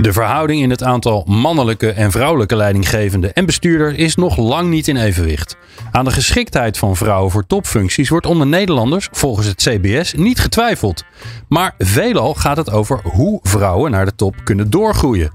De verhouding in het aantal mannelijke en vrouwelijke leidinggevenden en bestuurders is nog lang niet in evenwicht. Aan de geschiktheid van vrouwen voor topfuncties wordt onder Nederlanders, volgens het CBS, niet getwijfeld. Maar veelal gaat het over hoe vrouwen naar de top kunnen doorgroeien.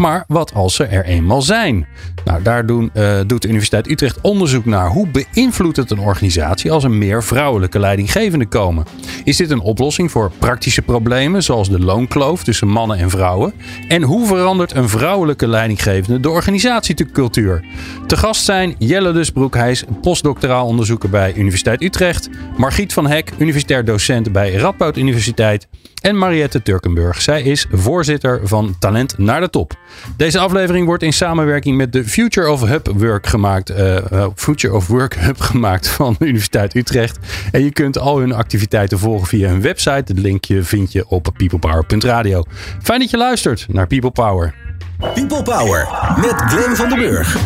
Maar wat als ze er eenmaal zijn? Nou, daar doen, uh, doet de Universiteit Utrecht onderzoek naar. Hoe beïnvloedt het een organisatie als er meer vrouwelijke leidinggevenden komen? Is dit een oplossing voor praktische problemen zoals de loonkloof tussen mannen en vrouwen? En hoe verandert een vrouwelijke leidinggevende de organisatiecultuur? Te gast zijn Jelle Dusbroek, hij postdoctoraal onderzoeker bij Universiteit Utrecht. Margriet van Hek, universitair docent bij Radboud Universiteit. En Mariette Turkenburg, zij is voorzitter van Talent naar de Top. Deze aflevering wordt in samenwerking met de Future of Hub Work gemaakt. Uh, Future of Work Hub gemaakt van de Universiteit Utrecht. En je kunt al hun activiteiten volgen via hun website. Het linkje vind je op peoplepower.radio. Fijn dat je luistert naar People Power. People Power met Glenn van den Burg.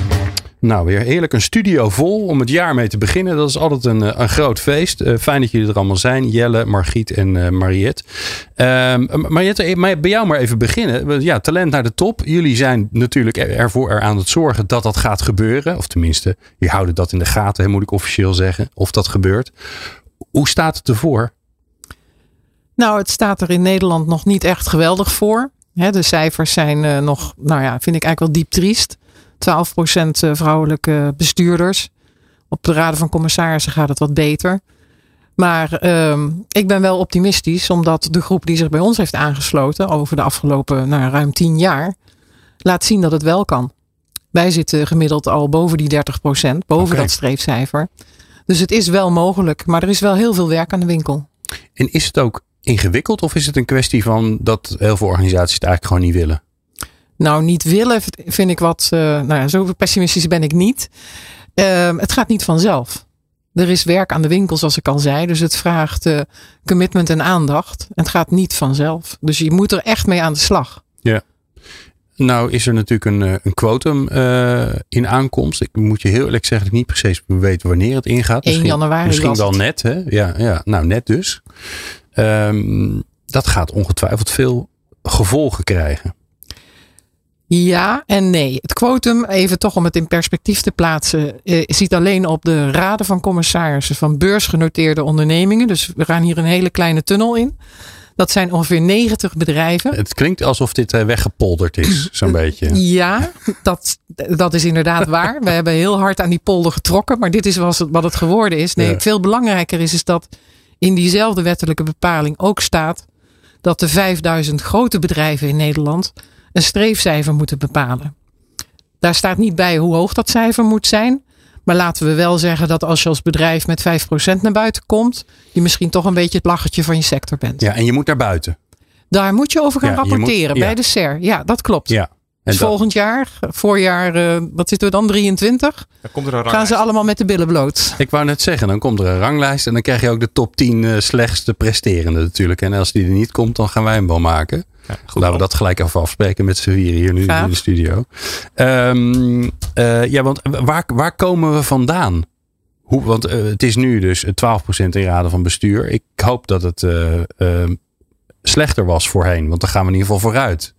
Nou, weer heerlijk een studio vol om het jaar mee te beginnen. Dat is altijd een, eh, een groot feest. Uh, fijn dat jullie er allemaal zijn. Jelle, Margriet en uh, Mariette. Mariette, bij jou maar even beginnen. Ja, talent naar de top. Jullie zijn natuurlijk ervoor er aan het zorgen dat dat gaat gebeuren. Of tenminste, je houden dat in de gaten, moet ik officieel zeggen. Of dat gebeurt. Hoe staat het ervoor? Nou, het staat er in Nederland nog niet echt geweldig voor. de cijfers zijn nog, nou ja, vind ik eigenlijk wel diep triest. 12% eh, vrouwelijke bestuurders. Op de raden van commissarissen gaat het wat beter. Maar uh, ik ben wel optimistisch, omdat de groep die zich bij ons heeft aangesloten over de afgelopen nou, ruim 10 jaar, laat zien dat het wel kan. Wij zitten gemiddeld al boven die 30% boven dat streefcijfer. Dus het is wel mogelijk, maar er is wel heel veel werk aan de winkel. En is het ook ingewikkeld of is het een kwestie van dat heel veel organisaties het eigenlijk gewoon niet willen? Nou, niet willen vind ik wat. Uh, nou ja, zo pessimistisch ben ik niet. Uh, het gaat niet vanzelf. Er is werk aan de winkel, zoals ik al zei. Dus het vraagt uh, commitment en aandacht. Het gaat niet vanzelf. Dus je moet er echt mee aan de slag. Ja. Nou is er natuurlijk een, eh, een quotum in aankomst. Ik moet je heel eerlijk zeggen dat ik niet precies weet wanneer het ingaat. 1 misschien, januari Misschien wel net. Hè? Ja, ja, nou net dus. Um, dat gaat ongetwijfeld veel gevolgen krijgen. Ja en nee. Het quotum, even toch om het in perspectief te plaatsen, eh, ziet alleen op de raden van commissarissen van beursgenoteerde ondernemingen. Dus we gaan hier een hele kleine tunnel in. Dat zijn ongeveer 90 bedrijven. Het klinkt alsof dit eh, weggepolderd is, zo'n beetje. Ja, dat, dat is inderdaad waar. We hebben heel hard aan die polder getrokken, maar dit is wat het geworden is. Nee, veel belangrijker is, is dat in diezelfde wettelijke bepaling ook staat dat de 5000 grote bedrijven in Nederland een streefcijfer moeten bepalen. Daar staat niet bij hoe hoog dat cijfer moet zijn. Maar laten we wel zeggen dat als je als bedrijf met 5% naar buiten komt, je misschien toch een beetje het lachertje van je sector bent. Ja, en je moet naar buiten. Daar moet je over gaan rapporteren bij de SER. Ja, dat klopt. Ja. Dus volgend jaar, voorjaar, uh, wat zitten we dan, 23? Dan gaan ze allemaal met de billen bloot. Ik wou net zeggen, dan komt er een ranglijst en dan krijg je ook de top 10 uh, slechtste presterende natuurlijk. En als die er niet komt, dan gaan wij hem wel maken. Ja, Laten we dat gelijk even afspreken met z'n hier nu in de studio. Um, uh, ja, want waar, waar komen we vandaan? Hoe, want uh, het is nu dus 12% in raden van bestuur. Ik hoop dat het uh, slechter was voorheen, want dan gaan we in ieder geval vooruit.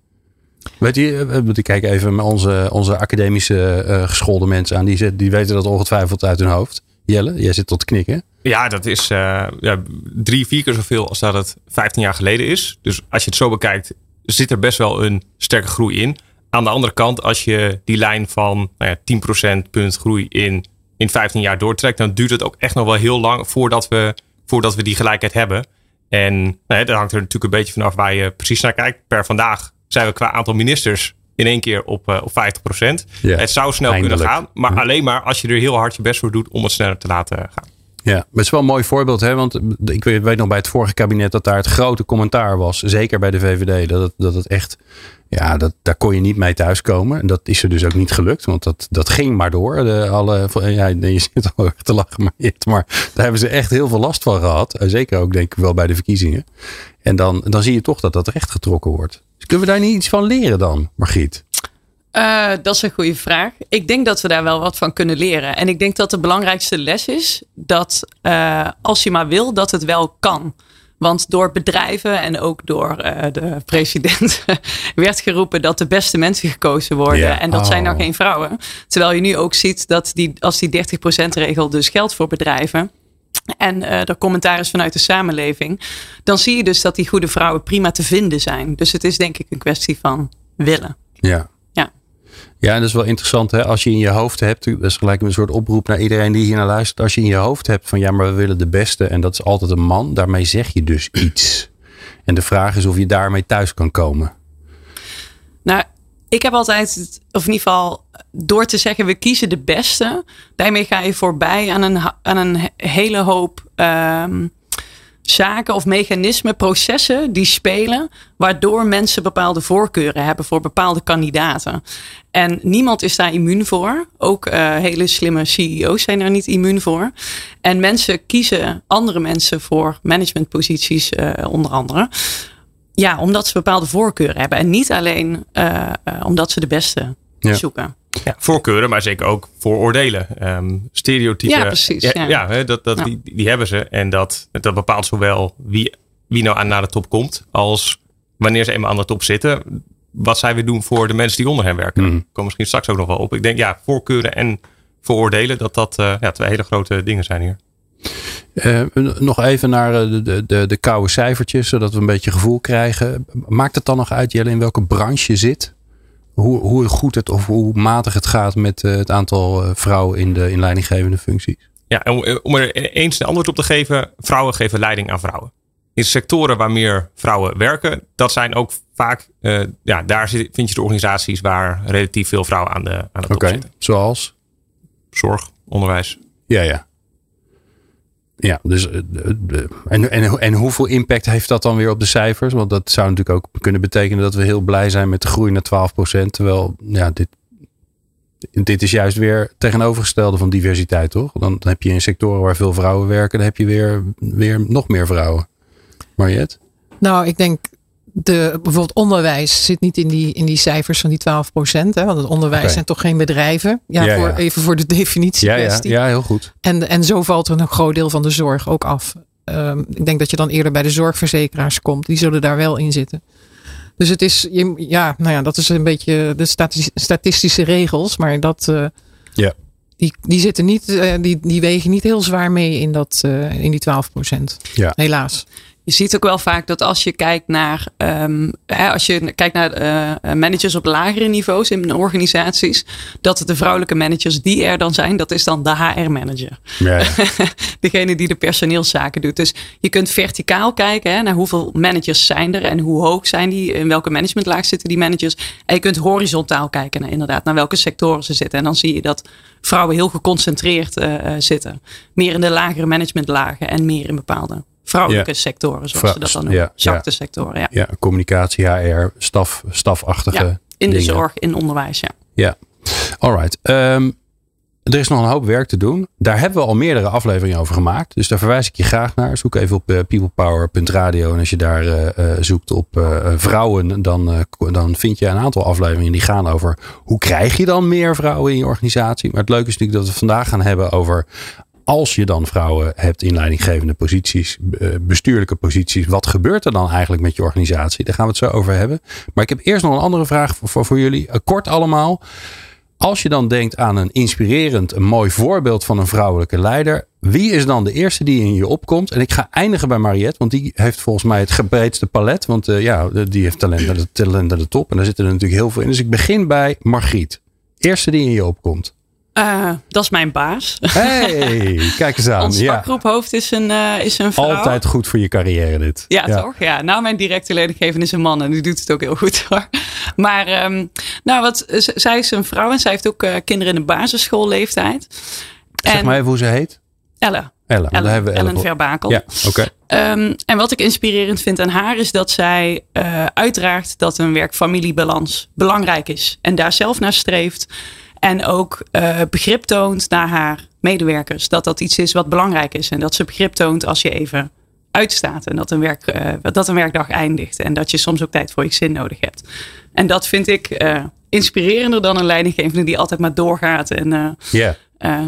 Weet je, ik kijk even onze, onze academische geschoolde mensen aan. Die, die weten dat ongetwijfeld uit hun hoofd. Jelle, jij zit tot knikken. Ja, dat is uh, ja, drie, vier keer zoveel als dat het 15 jaar geleden is. Dus als je het zo bekijkt, zit er best wel een sterke groei in. Aan de andere kant, als je die lijn van nou ja, 10% punt groei in, in 15 jaar doortrekt, dan duurt het ook echt nog wel heel lang voordat we, voordat we die gelijkheid hebben. En nou dat hangt er natuurlijk een beetje vanaf waar je precies naar kijkt. Per vandaag zijn we qua aantal ministers in één keer op, uh, op 50%. Ja, het zou snel kunnen gaan, maar alleen maar als je er heel hard je best voor doet om het sneller te laten gaan. Ja, maar het is wel een mooi voorbeeld, hè? want ik weet, weet nog bij het vorige kabinet dat daar het grote commentaar was, zeker bij de VVD, dat het, dat het echt, ja, dat, daar kon je niet mee thuiskomen. En dat is er dus ook niet gelukt, want dat, dat ging maar door. De, alle, ja, je zit al te lachen, maar, maar daar hebben ze echt heel veel last van gehad. Zeker ook denk ik wel bij de verkiezingen. En dan, dan zie je toch dat dat recht getrokken wordt. Dus kunnen we daar niet iets van leren dan, Margriet? Uh, dat is een goede vraag. Ik denk dat we daar wel wat van kunnen leren. En ik denk dat de belangrijkste les is dat uh, als je maar wil, dat het wel kan. Want door bedrijven en ook door uh, de president werd geroepen dat de beste mensen gekozen worden. Yeah. En dat oh. zijn nou geen vrouwen. Terwijl je nu ook ziet dat die, als die 30% regel dus geldt voor bedrijven. En uh, er commentaar is vanuit de samenleving. Dan zie je dus dat die goede vrouwen prima te vinden zijn. Dus het is denk ik een kwestie van willen. Ja, ja, en dat is wel interessant. Hè? Als je in je hoofd hebt, dat is gelijk een soort oproep naar iedereen die hier naar luistert. Als je in je hoofd hebt van ja, maar we willen de beste en dat is altijd een man. Daarmee zeg je dus iets. En de vraag is of je daarmee thuis kan komen. Nou, ik heb altijd, of in ieder geval door te zeggen we kiezen de beste. Daarmee ga je voorbij aan een, een hele hoop... Um, zaken of mechanismen, processen die spelen, waardoor mensen bepaalde voorkeuren hebben voor bepaalde kandidaten. En niemand is daar immuun voor. Ook uh, hele slimme CEO's zijn er niet immuun voor. En mensen kiezen andere mensen voor managementposities, uh, onder andere. Ja, omdat ze bepaalde voorkeuren hebben. En niet alleen uh, omdat ze de beste ja. zoeken. Ja, voorkeuren, maar zeker ook vooroordelen. Um, stereotypen. Ja, precies. Ja, ja. ja dat, dat, Die, die hebben ze. En dat, dat bepaalt zowel wie, wie nou aan naar de top komt, als wanneer ze eenmaal aan de top zitten, wat zij weer doen voor de mensen die onder hen werken. Mm. Komen misschien straks ook nog wel op. Ik denk, ja, voorkeuren en vooroordelen, dat dat uh, ja, twee hele grote dingen zijn hier. Uh, nog even naar de, de, de koude cijfertjes, zodat we een beetje gevoel krijgen. Maakt het dan nog uit, Jelle, in welke branche je zit? hoe, hoe goed het of hoe matig het gaat met uh, het aantal vrouwen in de in leidinggevende functies. Ja, om, eh, om er eens een antwoord op te geven, vrouwen geven leiding aan vrouwen. In sectoren waar meer vrouwen werken, dat zijn ook vaak, uh, ja, daar zit, vind je de organisaties waar relatief veel vrouwen aan de, aan de top okay. zitten. Zoals? Zorg, onderwijs. Ja, ja. Ja, dus uh, en, en, en hoeveel impact heeft dat dan weer op de cijfers? Want dat zou natuurlijk ook kunnen betekenen dat we heel blij zijn met de groei naar 12%. Terwijl ja, dit, dit is juist weer tegenovergestelde van diversiteit, toch? Dan heb je in sectoren waar veel vrouwen werken, dan heb je weer, weer nog meer vrouwen. Mariette? Nou, ik denk de, bijvoorbeeld onderwijs zit niet in die, in die cijfers van die 12 procent. Want het onderwijs okay. zijn toch geen bedrijven. Ja, ja, voor, ja, even voor de definitie. Ja, ja, ja, heel goed. En, en zo valt er een groot deel van de zorg ook af. Um, ik denk dat je dan eerder bij de zorgverzekeraars komt. Die zullen daar wel in zitten. Dus het is, ja, nou ja, dat is een beetje de statistische regels. Maar dat, uh, ja. die, die zitten niet, uh, die, die wegen niet heel zwaar mee in, dat, uh, in die 12 procent. Ja. Helaas je ziet ook wel vaak dat als je kijkt naar, um, hè, als je kijkt naar uh, managers op lagere niveaus in organisaties, dat de vrouwelijke managers die er dan zijn, dat is dan de HR-manager. Ja, ja. Degene die de personeelszaken doet. Dus je kunt verticaal kijken hè, naar hoeveel managers zijn er en hoe hoog zijn die, in welke managementlaag zitten die managers. En je kunt horizontaal kijken naar inderdaad naar welke sectoren ze zitten. En dan zie je dat vrouwen heel geconcentreerd uh, zitten. Meer in de lagere managementlagen en meer in bepaalde vrouwelijke ja. sectoren, zoals ze dat dan noemen. Ja, Zachte ja. sectoren, ja. Ja, communicatie, HR, staf, stafachtige In dingen. de zorg, in onderwijs, ja. Ja, alright. Um, er is nog een hoop werk te doen. Daar hebben we al meerdere afleveringen over gemaakt. Dus daar verwijs ik je graag naar. Zoek even op uh, peoplepower.radio. En als je daar uh, uh, zoekt op vrouwen, dan, dan vind je een aantal afleveringen die gaan over hoe krijg je dan meer vrouwen in je organisatie. Maar het leuke is natuurlijk dat we vandaag gaan hebben over als je dan vrouwen hebt in leidinggevende posities, bestuurlijke posities, wat gebeurt er dan eigenlijk met je organisatie? Daar gaan we het zo over hebben. Maar ik heb eerst nog een andere vraag voor, voor, voor jullie. Kort allemaal. Als je dan denkt aan een inspirerend, een mooi voorbeeld van een vrouwelijke leider, wie is dan de eerste die in je opkomt? En ik ga eindigen bij Mariette, want die heeft volgens mij het gebreedste palet. Want uh, ja, die heeft talent naar, de, talent naar de top. En daar zitten er natuurlijk heel veel in. Dus ik begin bij Margriet. Eerste die in je opkomt. Uh, dat is mijn baas. Hey, kijk eens aan. Ons vakgroephoofd is een, uh, is een vrouw. Altijd goed voor je carrière dit. Ja, ja, toch? Ja. Nou, mijn directe leidinggever is een man en die doet het ook heel goed hoor. Maar um, nou, wat, zij is een vrouw en zij heeft ook uh, kinderen in de basisschoolleeftijd. Zeg en, maar even hoe ze heet. Elle. Ella, daar Ellen, hebben we Ellen. Verbakel. Ja, oké. Ehm, en wat ik inspirerend vind aan haar is dat zij eh, uitdraagt dat een werk-familiebalans belangrijk is. En daar zelf naar streeft. En ook eh, begrip toont naar haar medewerkers. Dat dat iets is wat belangrijk is. En dat ze begrip toont als je even uitstaat. En dat een, werk, eh, dat een werkdag eindigt. En dat je soms ook tijd voor je zin nodig hebt. En dat vind ik eh, inspirerender dan een leidinggevende die altijd maar doorgaat. En Ja.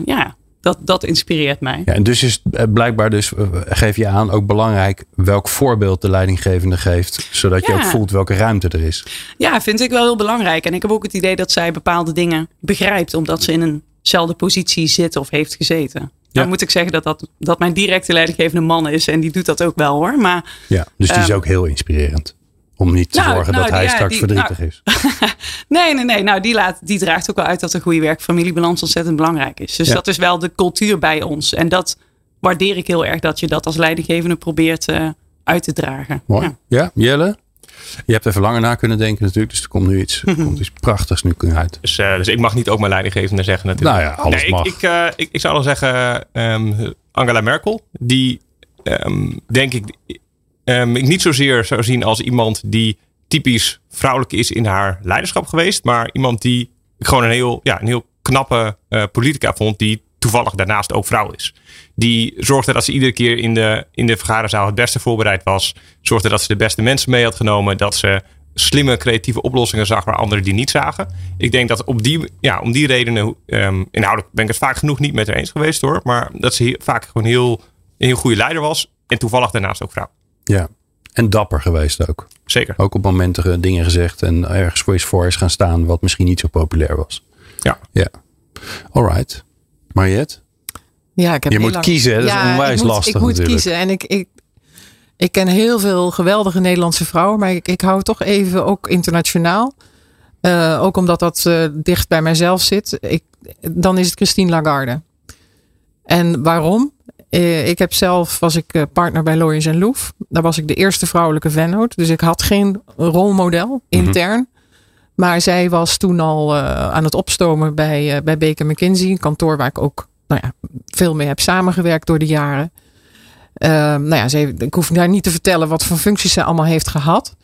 ja, dat, dat inspireert mij. Ja, en dus is eh, blijkbaar dus, eh, geef je aan, ook belangrijk welk voorbeeld de leidinggevende geeft. Zodat je ook voelt welke ruimte er is. Ja, vind ik wel heel belangrijk. En ik heb ook het idee dat zij bepaalde dingen begrijpt, omdat ze in eenzelfde positie zit of heeft gezeten. Ja. Dan moet ik zeggen dat, dat, dat mijn directe leidinggevende man is. En die doet dat ook wel hoor. Maar Ja, dus die is Ehm, ook heel inspirerend. Om niet te nou, zorgen nou, dat hij ja, straks die- verdrietig nou, is. nee, nee, nee. Nou, die, laat, die draagt ook wel uit dat een goede werk-familiebalans ontzettend belangrijk is. Dus Ja. dat is wel de cultuur bij ons. En dat waardeer ik heel erg dat je dat als leidinggevende probeert eh, uit te dragen. Mooi. Ja. Ja. Jelle? Je hebt even langer na kunnen denken natuurlijk. Dus er komt nu iets, er komt iets prachtigs nu uit. Dus, eh, dus ik mag niet ook mijn leidinggevende zeggen natuurlijk. Nou ja, alles Nee, mag. Ik, ik, eh, ik, ik zou dan zeggen ehm, Angela Merkel. Die ehm, denk ik, ehm, ik niet zozeer zou zien als iemand die typisch vrouwelijk is in haar leiderschap geweest. Maar iemand die gewoon een heel, ja, een heel knappe eh, politica vond. Die toevallig daarnaast ook vrouw is. Die zorgde dat ze iedere keer in de, in de vergaderzaal het beste voorbereid was. Zorgde dat ze de beste mensen mee had genomen. Dat ze slimme creatieve oplossingen zag waar anderen die niet zagen. Ik denk dat op die, ja, om die redenen, ehm, inhoudelijk ben ik het vaak genoeg niet met haar eens geweest hoor. Maar dat ze heel- vaak gewoon heel, een heel goede leider was. En toevallig daarnaast ook vrouw. Ja. En dapper geweest ook. Zeker. Ook op momenten dingen gezegd en ergens voor is voor is gaan staan wat misschien niet zo populair was. Ja. Ja. Alright. Mariette? Ja, ik heb Je heel moet lang- kiezen, hè? Dat is Ja, onwijs ik moet, lastig Ik moet natuurlijk. kiezen. En ik, ik, ik ken heel veel geweldige Nederlandse vrouwen. Maar ik, ik hou toch even ook internationaal. Eh, ook omdat dat eh, dicht bij mijzelf zit. Ik, dan is het Christine Lagarde. En waarom? Eh, ik heb zelf, was ik eh, partner bij Lawyers Loef. Daar was ik de eerste vrouwelijke vennoot. Dus ik had geen rolmodel intern. Maar zij was toen al eh, aan het opstomen bij, eh, bij Baker McKinsey. Een kantoor waar ik ook nou ja, veel mee heb samengewerkt door de jaren. Ehm, nou ja, ze ik hoef daar niet te vertellen wat voor functies ze allemaal heeft gehad.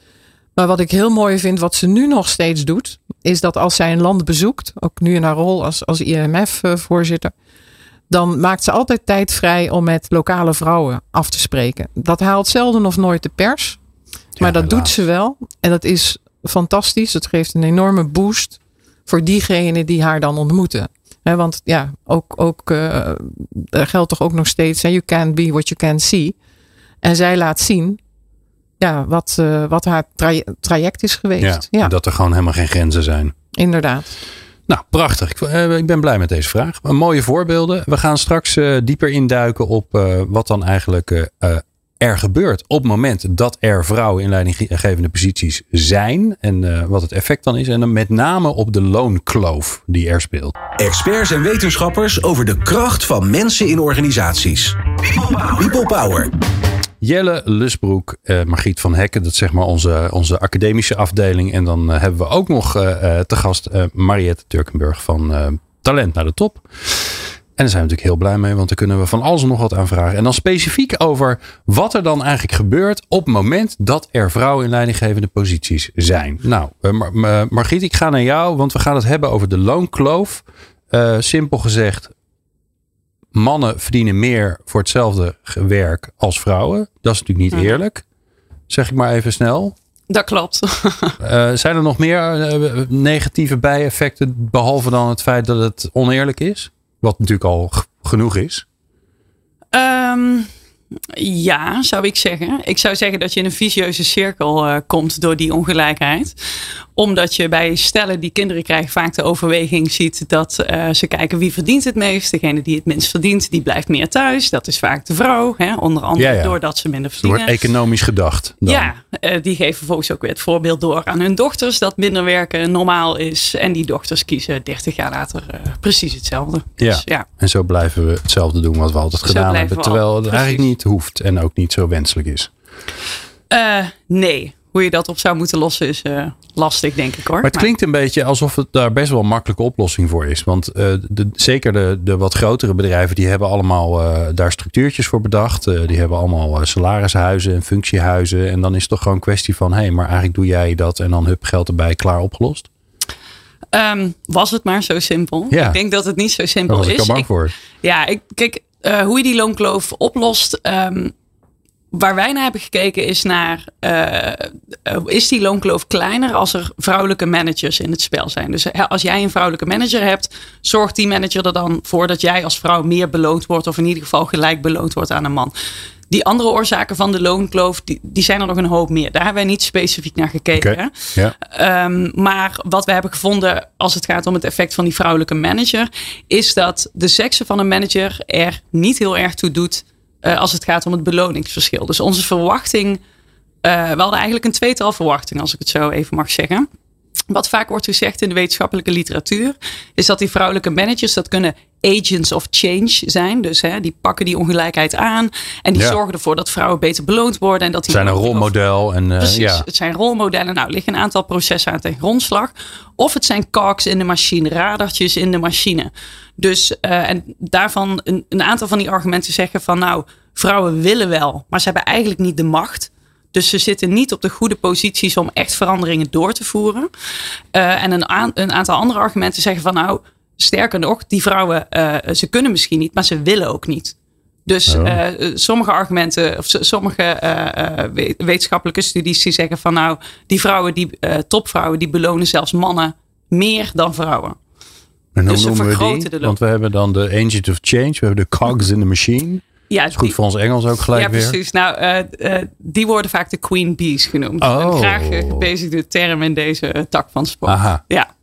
Maar wat ik heel mooi vind, wat ze nu nog steeds doet, is dat als zij een land bezoekt, ook nu in haar rol als, als IMF-voorzitter, dan maakt ze altijd tijd vrij om met lokale vrouwen af te spreken. Dat haalt zelden of nooit de pers, maar dat doet ze wel. En dat is fantastisch. Het geeft een enorme boost voor diegenen die haar dan ontmoeten. Want ja, ook, ook eh, er geldt toch ook nog steeds: you can't be what you can't see. En zij laat zien ja, wat, eh, wat haar traje- traject is Ja, geweest. Ja, Dat er gewoon helemaal geen grenzen zijn. inderdaad. Nou, prachtig. Ik, eh, ik ben blij met deze vraag. Maar mooie voorbeelden. We gaan straks eh, dieper induiken op eh, wat dan eigenlijk er gebeurt op het moment dat er vrouwen in leidinggevende posities zijn. En wat het effect dan is. En dan met name op de loonkloof die er speelt. Experts en wetenschappers over de kracht van mensen in organisaties. People Power. Jelle Lusbroek, eh, Margriet van Hekken, dat zeg maar onze, onze academische afdeling. En dan eh, hebben we ook nog eh, te gast Mariette Turkenburg van Talent naar de Top. En daar zijn we natuurlijk heel blij mee, want daar kunnen we van alles en nog wat aan vragen. En dan specifiek over wat er dan eigenlijk gebeurt op het moment dat er vrouwen in leidinggevende posities zijn. Nou, Mar- Mar- Margriet, ik ga naar jou, want we gaan het hebben over de loonkloof. Simpel gezegd, mannen verdienen meer voor hetzelfde werk als vrouwen. Dat is natuurlijk niet Mhm. eerlijk. Zeg ik maar even snel. Dat klopt. Eh, zijn er nog meer eh, negatieve bijeffecten, behalve dan het feit dat het oneerlijk is? Wat natuurlijk al genoeg is. Ehm, ja, zou ik zeggen. Ik zou zeggen dat je in een vicieuze cirkel eh, komt door die ongelijkheid. Omdat je bij stellen die kinderen krijgen vaak de overweging ziet dat eh, ze kijken wie verdient het meest. Degene die het minst verdient, die blijft meer thuis. Dat is vaak de vrouw. Hè? Onder andere Ja, ja. doordat ze minder Er verdienen. wordt economisch gedacht. Dan. Ja, eh, die geven vervolgens ook weer het voorbeeld door aan hun dochters dat minder werken normaal is. En die dochters kiezen 30 jaar later precies hetzelfde. Dus, ja. En zo blijven we hetzelfde doen wat we altijd Zo gedaan hebben. Terwijl het eigenlijk niet hoeft en ook niet zo wenselijk is. Eh, nee. hoe je dat op zou moeten lossen is uh, lastig, denk ik hoor. Maar het klinkt een beetje alsof het daar best wel een makkelijke oplossing voor is. Want uh, de, zeker de, de wat grotere bedrijven, die hebben allemaal daar structuurtjes voor bedacht. die hebben allemaal salarishuizen en functiehuizen. En dan is het toch gewoon een kwestie van, hé, hey, maar eigenlijk doe jij dat en dan hup, geld erbij, klaar opgelost? Um, was het maar zo simpel. Ja. Ik denk dat het niet zo simpel was is. Ik bang voor. Ja, ik, kijk, hoe je die loonkloof oplost... Um, waar wij naar hebben gekeken is naar, uh, is die loonkloof kleiner als er vrouwelijke managers in het spel zijn? Dus als jij een vrouwelijke manager hebt, zorgt die manager er dan voor dat jij als vrouw meer beloond wordt of in ieder geval gelijk beloond wordt aan een man. Die andere oorzaken van de loonkloof, die, die zijn er nog een hoop meer. Daar hebben wij niet specifiek naar gekeken. Okay. Ja. Um, maar wat we hebben gevonden als het gaat om het effect van die vrouwelijke manager, is dat de seksen van een manager er niet heel erg toe doet uh, als het gaat om het beloningsverschil. Dus onze verwachting, uh, we hadden eigenlijk een tweetal verwachtingen, als ik het zo even mag zeggen. Wat vaak wordt gezegd in de wetenschappelijke literatuur, is dat die vrouwelijke managers, dat kunnen agents of change zijn. Dus hè, die pakken die ongelijkheid aan en die Ja. zorgen ervoor dat vrouwen beter beloond worden. En dat die Het zijn een rolmodel. En, eh, Precies, ja. het zijn rolmodellen. Nou, er liggen een aantal processen aan ten grondslag. Of het zijn cogs in de machine, radartjes in de machine. Dus, eh, en daarvan een, een aantal van die argumenten zeggen van nou, vrouwen willen wel, maar ze hebben eigenlijk niet de macht. Dus ze zitten niet op de goede posities om echt veranderingen door te voeren. Eh, en een, een aantal andere argumenten zeggen van nou, sterker nog, die vrouwen, eh, ze kunnen misschien niet, maar ze willen ook niet. Dus Oh. eh, sommige argumenten, of sommige eh, we- wetenschappelijke studies die zeggen van nou, die vrouwen, die topvrouwen, die belonen zelfs mannen meer dan vrouwen. En hoe dus ze noemen we vergroten die? de. Want we hebben dan de agent of change. We hebben de cogs in the machine. Ja, Is goed voor ons Engels ook gelijk ja, weer. precies. Nou, die worden vaak de queen bees genoemd. Oh. Een graag gebezigde term in deze tak van sport. Aha. Ja.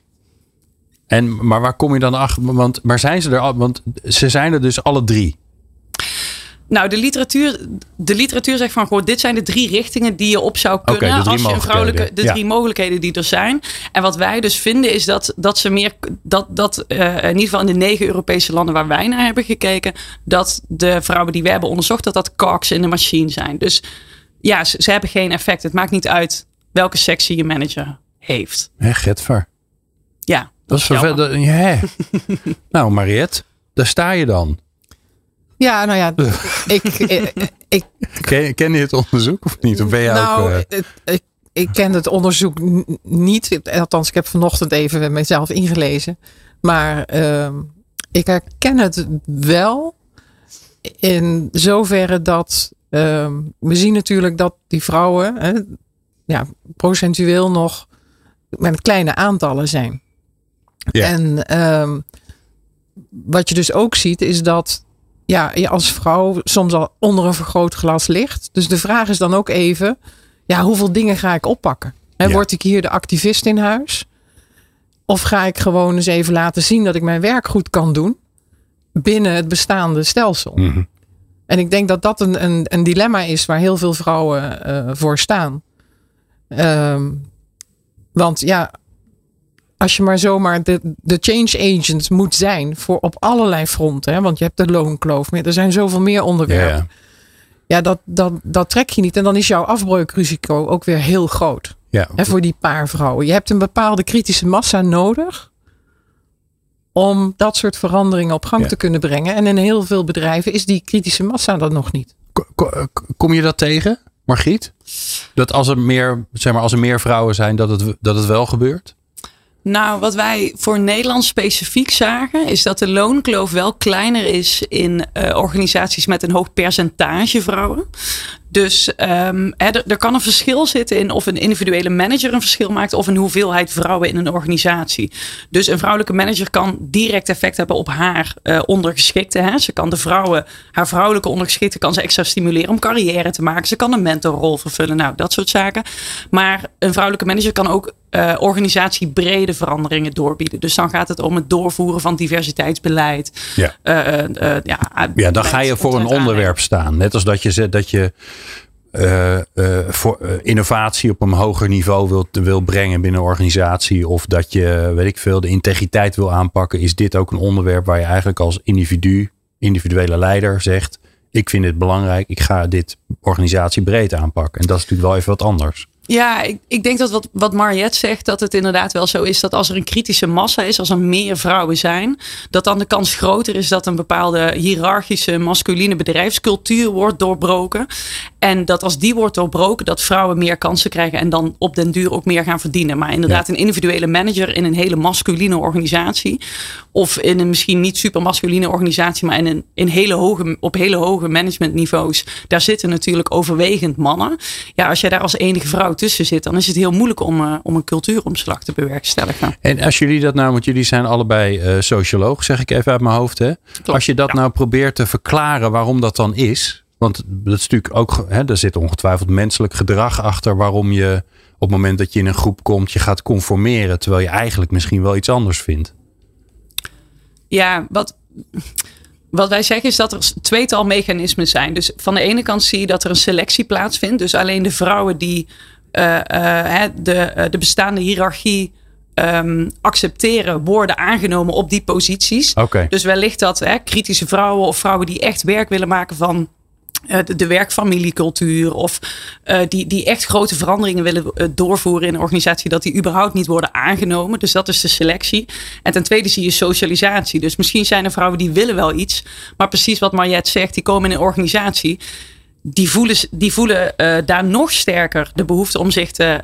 En, maar waar kom je dan achter? Want, maar zijn ze er al? Want ze zijn er dus alle drie. Nou, de literatuur, de literatuur zegt van, goh, dit zijn de drie richtingen die je op zou kunnen als je een vrouwelijke, de drie mogelijkheden die er zijn. En wat wij dus vinden is dat, dat ze meer, dat, dat eh, in ieder geval in de negen Europese landen waar wij naar hebben gekeken, dat de vrouwen die we hebben onderzocht, dat dat cogs in de machine zijn. Dus ja, ze, ze hebben geen effect. Het maakt niet uit welke sectie je manager heeft. Hè, Getver. Ja, Dat is vervelend. Ja. nou, Mariette, daar sta je dan. Ja, nou ja, ik, ik, ik, Ken, ken je het onderzoek of niet? Of ben je nou, ook... eh, het- ik, ik ken het onderzoek niet. Althans, ik heb vanochtend even met mezelf ingelezen. Maar ehm, ik herken het wel in zoverre dat ehm, we zien natuurlijk dat die vrouwen hè, ja, procentueel nog met kleine aantallen zijn. Ja. En ehm, wat je dus ook ziet is dat ja, je als vrouw soms al onder een vergrootglas ligt. Dus de vraag is dan ook even, ja, hoeveel dingen ga ik oppakken? Ja. Word ik hier de activist in huis? Of ga ik gewoon eens even laten zien dat ik mijn werk goed kan doen binnen het bestaande stelsel? mhm. En ik denk dat dat een, een, een dilemma is waar heel veel vrouwen eh, voor staan. Ehm, want ja, als je maar zomaar de, de change agent moet zijn voor op allerlei fronten. Hè, want je hebt de loonkloof, maar er zijn zoveel meer onderwerpen. ja. Ja, dat, dat, dat trek je niet. En dan is jouw afbreukrisico ook weer heel groot. ja. Hè, voor die paar vrouwen. Je hebt een bepaalde kritische massa nodig. Om dat soort veranderingen op gang Ja. te kunnen brengen. En in heel veel bedrijven is die kritische massa dat nog niet. Ko- ko- Kom je dat tegen, Margriet? Dat als er meer, zeg maar, als er meer vrouwen zijn, dat het, dat het wel gebeurt? Nou, wat wij voor Nederland specifiek zagen, is dat de loonkloof wel kleiner is in eh, organisaties met een hoog percentage vrouwen. Dus ehm, hè, er, kan een verschil zitten in of een individuele manager een verschil maakt of een hoeveelheid vrouwen in een organisatie. Dus een vrouwelijke manager kan direct effect hebben op haar eh, ondergeschikte. Hè. Ze kan de vrouwen, haar vrouwelijke ondergeschikte, kan ze extra stimuleren om carrière te maken. Ze kan een mentorrol vervullen, nou dat soort zaken. Maar een vrouwelijke manager kan ook eh, organisatiebrede veranderingen doorbieden. Dus dan gaat het om het doorvoeren van diversiteitsbeleid. Ja. Eh, eh, ja, Ja, dan ga je voor een onderwerp staan. Net als dat je zegt dat je voor innovatie op een hoger niveau wil, wil brengen binnen een organisatie. Of dat je, weet ik veel, de integriteit wil aanpakken. Is dit ook een onderwerp waar je eigenlijk als individu, individuele leider zegt. Ik vind dit belangrijk. Ik ga dit organisatiebreed aanpakken. En dat is natuurlijk wel even wat anders. Ja, ik, ik denk dat wat, wat zegt, dat het inderdaad wel zo is dat als er een kritische massa is, als er meer vrouwen zijn, dat dan de kans groter is dat een bepaalde hiërarchische masculine bedrijfscultuur wordt doorbroken. En dat als die wordt doorbroken, dat vrouwen meer kansen krijgen en dan op den duur ook meer gaan verdienen. Maar inderdaad, een individuele manager in een hele masculine organisatie, of in een misschien niet super masculine organisatie, maar in een in hele hoge, op hele hoge managementniveaus, daar zitten natuurlijk overwegend mannen. Ja, als jij daar als enige vrouw tussen zit, dan is het heel moeilijk om, uh, om een cultuuromslag te bewerkstelligen. En als jullie dat nou, want jullie zijn allebei uh, socioloog, zeg ik even uit mijn hoofd. Hè? als je dat nou probeert te verklaren waarom dat dan is. Want dat is natuurlijk ook, hè, er zit ongetwijfeld menselijk gedrag achter waarom je op het moment dat je in een groep komt, je gaat conformeren. Terwijl je eigenlijk misschien wel iets anders vindt. Ja, wat, wat wij zeggen is dat er tweetal mechanismen zijn. Dus van de ene kant zie je dat er een selectie plaatsvindt. Dus alleen de vrouwen die uh, uh, de, de bestaande hiërarchie um, accepteren, worden aangenomen op die posities. Okay. Dus wellicht dat hè, kritische vrouwen of vrouwen die echt werk willen maken van de, de werkfamiliecultuur of uh, die, die echt grote veranderingen willen uh, doorvoeren in een organisatie, dat die überhaupt niet worden aangenomen. Dus dat is de selectie. En ten tweede zie je socialisatie. Dus misschien zijn er vrouwen die willen wel iets, maar precies wat Mariette zegt, die komen in een organisatie die voelen, die voelen daar nog sterker de behoefte om zich te,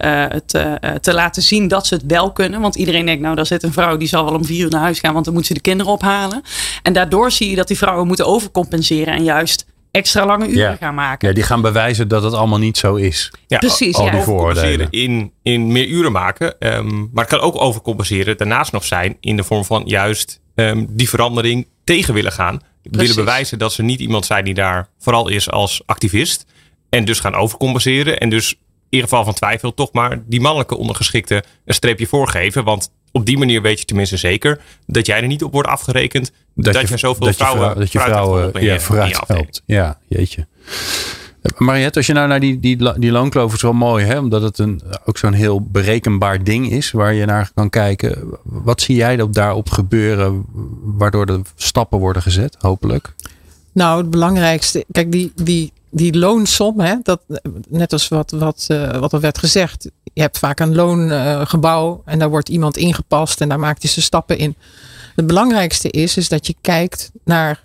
te, te, laten zien dat ze het wel kunnen. Want iedereen denkt, nou, daar zit een vrouw die zal wel om vier uur naar huis gaan, want dan moet ze de kinderen ophalen. En daardoor zie je dat die vrouwen moeten overcompenseren en juist extra lange uren ja. gaan maken. Ja, die gaan bewijzen dat het allemaal niet zo is. Ja, Precies, al, ja. die vooroordelen. In, in meer uren maken. Um, maar het kan ook overcompenseren daarnaast nog zijn in de vorm van juist um, die verandering tegen willen gaan. Precies. willen bewijzen dat ze niet iemand zijn die daar vooral is als activist. En dus gaan overcompenseren. En dus in geval van twijfel toch maar die mannelijke ondergeschikte een streepje voorgeven. Want op die manier weet je tenminste zeker dat jij er niet op wordt afgerekend. Dat, dat je, je zoveel dat vrouwen, je vrouw, dat je vrouwen ja, je, vooruit helpt. Ja, jeetje. Mariette, als je nou naar die, die, die loonkloof is wel mooi, hè? omdat het een, ook zo'n heel berekenbaar ding is waar je naar kan kijken. Wat zie jij op daarop gebeuren waardoor de stappen worden gezet, hopelijk? Nou, het belangrijkste, kijk, die, die, die loonsom, hè, dat, net als wat, wat, uh, wat er werd gezegd, je hebt vaak een loongebouw en daar wordt iemand ingepast en daar maakt hij zijn stappen in. Het belangrijkste is, is dat je kijkt naar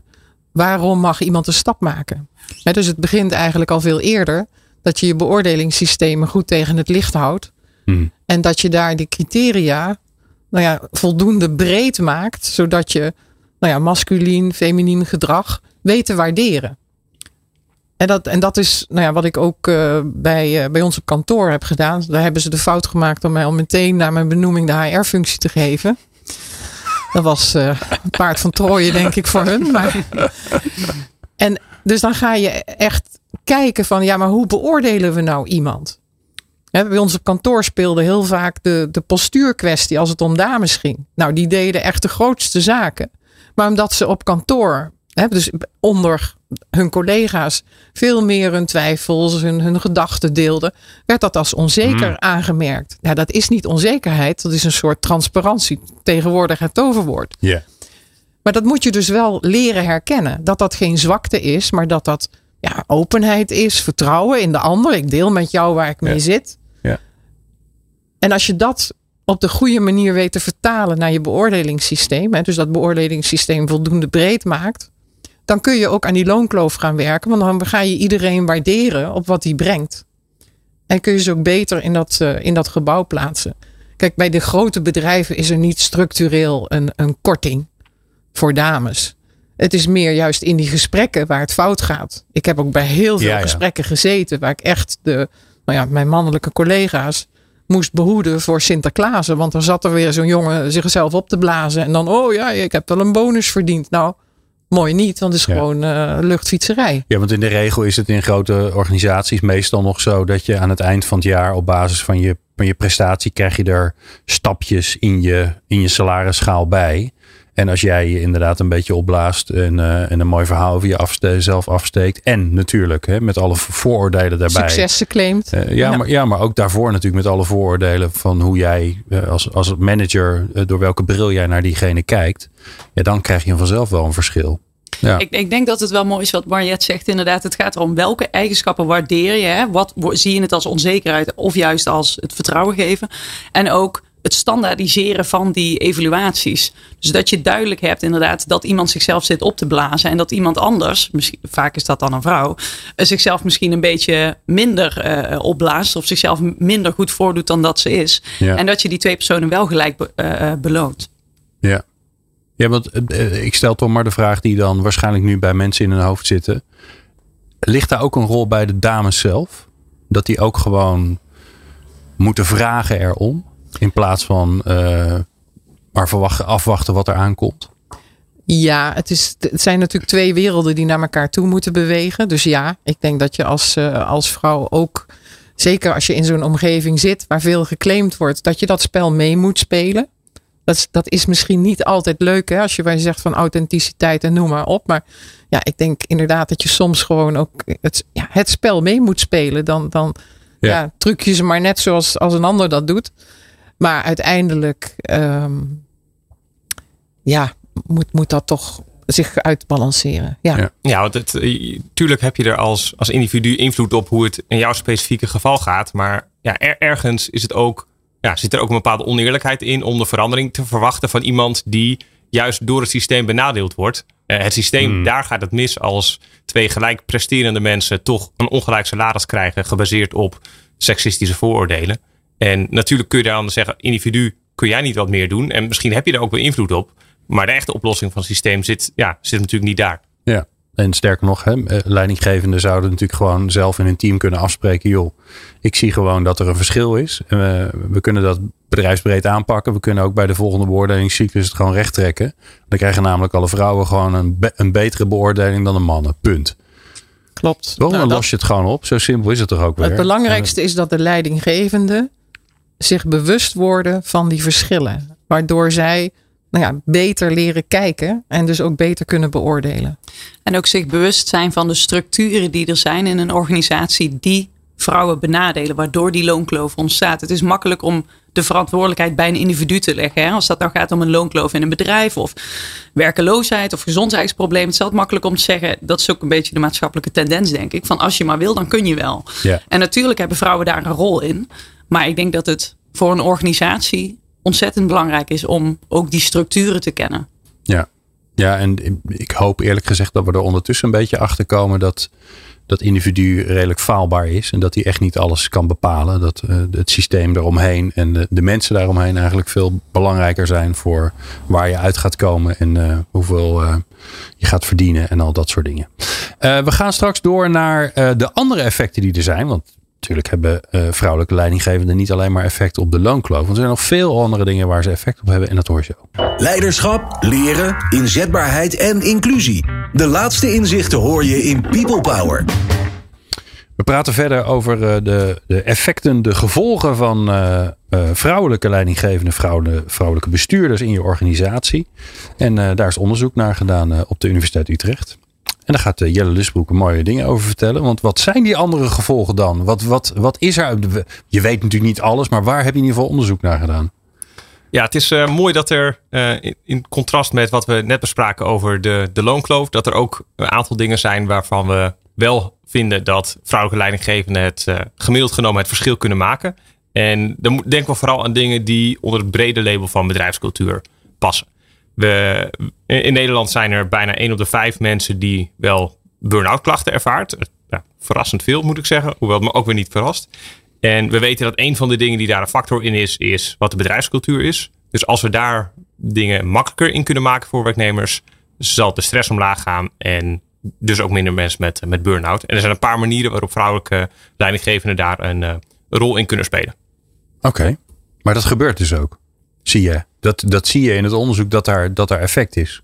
waarom mag iemand een stap maken. He, dus het begint eigenlijk al veel eerder dat je je beoordelingssystemen goed tegen het licht houdt. Hmm. En dat je daar die criteria nou ja, voldoende breed maakt, zodat je nou ja, masculien, feminien gedrag weet te waarderen. En dat, en dat is nou ja, wat ik ook uh, bij, uh, bij ons op kantoor heb gedaan. Daar hebben ze de fout gemaakt om mij al meteen na mijn benoeming de HR-functie te geven. Dat was uh, een paard van Troje, denk ik, voor hun. En dus dan ga je echt kijken van, ja, maar hoe beoordelen we nou iemand? He, bij ons op kantoor speelde heel vaak de, de postuurkwestie als het om dames ging. Nou, die deden echt de grootste zaken. Maar omdat ze op kantoor, he, dus onder hun collega's, veel meer hun twijfels, hun, hun gedachten deelden, werd dat als onzeker Hmm. aangemerkt. Ja, dat is niet onzekerheid, dat is een soort transparantie. Tegenwoordig het toverwoord. Ja. Maar dat moet je dus wel leren herkennen. Dat dat geen zwakte is, maar dat dat ja, openheid is, vertrouwen in de ander. Ik deel met jou waar ik mee zit. Ja. En als je dat op de goede manier weet te vertalen naar je beoordelingssysteem, hè, dus dat beoordelingssysteem voldoende breed maakt, dan kun je ook aan die loonkloof gaan werken. Want dan ga je iedereen waarderen op wat hij brengt. En kun je ze ook beter in dat, uh, in dat gebouw plaatsen. Kijk, bij de grote bedrijven is er niet structureel een, een korting voor dames. Het is meer juist in die gesprekken waar het fout gaat. Ik heb ook bij heel veel Ja, ja. gesprekken gezeten waar ik echt de, nou ja, mijn mannelijke collega's moest behoeden voor Sinterklaas. Want dan zat er weer zo'n jongen zichzelf op te blazen. En dan, oh ja, ik heb wel een bonus verdiend. Nou, mooi niet, want het is Ja. gewoon uh, luchtfietserij. Ja, want in de regel is het in grote organisaties meestal nog zo dat je aan het eind van het jaar op basis van je, van je prestatie krijg je er stapjes in je, in je salarisschaal bij. En als jij je inderdaad een beetje opblaast en, uh, en een mooi verhaal over je afste zelf afsteekt. En natuurlijk hè, met alle vooroordelen daarbij. Successen claimt. Uh, ja, Ja. Maar, ja, maar ook daarvoor natuurlijk met alle vooroordelen van hoe jij uh, als, als manager, door welke bril jij naar diegene kijkt. Ja, dan krijg je vanzelf wel een verschil. Ja. Ik, ik denk dat het wel mooi is wat Mariette zegt. Inderdaad, het gaat erom welke eigenschappen waardeer je. Hè? Wat zie je het als onzekerheid of juist als het vertrouwen geven? En ook het standaardiseren van die evaluaties. Dus dat je duidelijk hebt inderdaad dat iemand zichzelf zit op te blazen. En dat iemand anders, misschien, vaak is dat dan een vrouw, eh, zichzelf misschien een beetje minder eh, opblaast. Of zichzelf minder goed voordoet dan dat ze is. Ja. En dat je die twee personen wel gelijk be- eh, beloont. Ja. Ja, want ik stel toch maar de vraag die dan waarschijnlijk nu bij mensen in hun hoofd zitten. Ligt daar ook een rol bij de dames zelf? Dat die ook gewoon moeten vragen erom? In plaats van eh, maar verwachten, afwachten wat er aankomt? Ja, het, is, het zijn natuurlijk twee werelden die naar elkaar toe moeten bewegen. Dus ja, ik denk dat je als, eh, als vrouw ook, zeker als je in zo'n omgeving zit waar veel geclaimd wordt, dat je dat spel mee moet spelen. Dat is, dat is misschien niet altijd leuk hè, als je waar je zegt van authenticiteit en noem maar op. Maar ja, ik denk inderdaad dat je soms gewoon ook het, ja, het spel mee moet spelen. Dan, dan Ja. ja. truc je ze maar net zoals als een ander dat doet. Maar uiteindelijk, ehm, ja, moet, moet dat toch zich uitbalanceren. Ja. Ja. Ja, want het, eh, tuurlijk heb je er als, als individu invloed op hoe het in jouw specifieke geval gaat. Maar ja, er- ergens is het ook, ja, zit er ook een bepaalde oneerlijkheid in om de verandering te verwachten van iemand die juist door het systeem benadeeld wordt. Eh, het systeem, Hmm. daar gaat het mis als twee gelijk presterende mensen toch een ongelijk salaris krijgen, gebaseerd op seksistische vooroordelen. En natuurlijk kun je dan zeggen, individu, kun jij niet wat meer doen? En misschien heb je daar ook wel invloed op. Maar de echte oplossing van het systeem zit, ja, zit natuurlijk niet daar. Ja. En sterker nog, hè, eh, leidinggevenden zouden natuurlijk gewoon zelf in hun team kunnen afspreken. Joh, ik zie gewoon dat er een verschil is. En we, we kunnen dat bedrijfsbreed aanpakken. We kunnen ook bij de volgende beoordelingscyclus het gewoon recht trekken. Dan krijgen namelijk alle vrouwen gewoon een, be- een betere beoordeling dan de mannen. Punt. Klopt. Nou, dan dat- los je het gewoon op. Zo simpel is het toch ook weer. het belangrijkste is dat de leidinggevenden zich bewust worden van die verschillen. Waardoor zij nou ja, beter leren kijken en dus ook beter kunnen beoordelen. En ook zich bewust zijn van de structuren die er zijn in een organisatie die vrouwen benadelen, waardoor die loonkloof ontstaat. Het is makkelijk om de verantwoordelijkheid bij een individu te leggen. Hè? Als dat nou gaat om een loonkloof in een bedrijf of werkeloosheid of gezondheidsproblemen. Het is altijd makkelijk om te zeggen, dat is ook een beetje de maatschappelijke tendens, denk ik. Van als je maar wil, dan kun je wel. Ja. En natuurlijk hebben vrouwen daar een rol in. Maar ik denk dat het voor een organisatie ontzettend belangrijk is om ook die structuren te kennen. Ja. ja, en ik hoop eerlijk gezegd dat we er ondertussen een beetje achter komen dat dat individu redelijk faalbaar is. En dat hij echt niet alles kan bepalen. Dat eh, het systeem eromheen en de, mensen daaromheen eigenlijk veel belangrijker zijn voor waar je uit gaat komen en eh, hoeveel eh, je gaat verdienen en al dat soort dingen. We gaan straks door naar de andere effecten die er zijn. Want natuurlijk hebben eh, vrouwelijke leidinggevenden niet alleen maar effect op de loonkloof. Want er zijn nog veel andere dingen waar ze effect op hebben. En dat hoor je ook. Leiderschap, leren, inzetbaarheid en inclusie. De laatste inzichten hoor je in People Power. We praten verder over eh, de, de effecten, de gevolgen van eh, vrouwelijke leidinggevende, vrouwelijke, vrouwelijke bestuurders in je organisatie. En daar is onderzoek naar gedaan op de Universiteit Utrecht. En daar gaat eh, Jelle Lusbroek mooie dingen over vertellen. Want wat zijn die andere gevolgen dan? Wat, wat, wat is er? Je weet natuurlijk niet alles, maar waar heb je in ieder geval onderzoek naar gedaan? Ja, het is eh, mooi dat er eh, in, contrast met wat we net bespraken over de, de loonkloof, dat er ook een aantal dingen zijn waarvan we wel vinden dat vrouwelijke leidinggevenden het gemiddeld genomen het verschil kunnen maken. En dan denken we vooral aan dingen die onder het brede label van bedrijfscultuur passen. In Nederland zijn er bijna 1 op de 5 mensen die wel burn-out klachten ervaart. Eh, Ja, verrassend veel moet ik zeggen, hoewel het me ook weer niet verrast. En we weten dat een van de dingen die daar een factor in is, is wat de bedrijfscultuur is. Dus als we daar dingen makkelijker in kunnen maken voor werknemers, zal de stress omlaag gaan en dus ook minder mensen met, met burn-out. En er zijn een paar manieren waarop vrouwelijke leidinggevenden daar een eh, rol in kunnen spelen. Oké, maar dat gebeurt dus ook. Zie je? Dat, dat zie je in het onderzoek dat daar, dat daar effect is.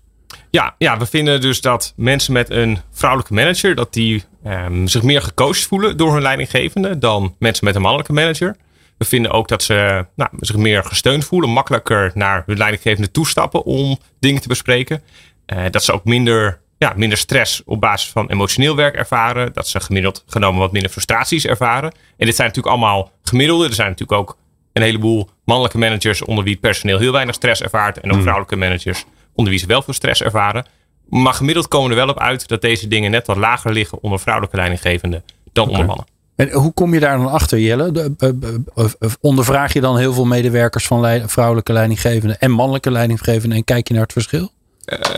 Ja, ja, we vinden dus dat mensen met een vrouwelijke manager, dat die ehm, zich meer gecoacht voelen door hun leidinggevende dan mensen met een mannelijke manager. We vinden ook dat ze nou, zich meer gesteund voelen, makkelijker naar hun leidinggevende toestappen om dingen te bespreken. Eh, dat ze ook minder, ja, minder stress op basis van emotioneel werk ervaren. Dat ze gemiddeld genomen wat minder frustraties ervaren. En dit zijn natuurlijk allemaal gemiddelde. Er zijn natuurlijk ook een heleboel mannelijke managers onder wie het personeel heel weinig stress ervaart. En ook vrouwelijke managers onder wie ze wel veel stress ervaren. Maar gemiddeld komen we er wel op uit dat deze dingen net wat lager liggen onder vrouwelijke leidinggevenden dan onder mannen. En hoe kom je daar dan achter, Jelle? De, uh, uh, ondervraag je dan heel veel medewerkers van leid, vrouwelijke leidinggevenden en mannelijke leidinggevenden en kijk je naar het verschil?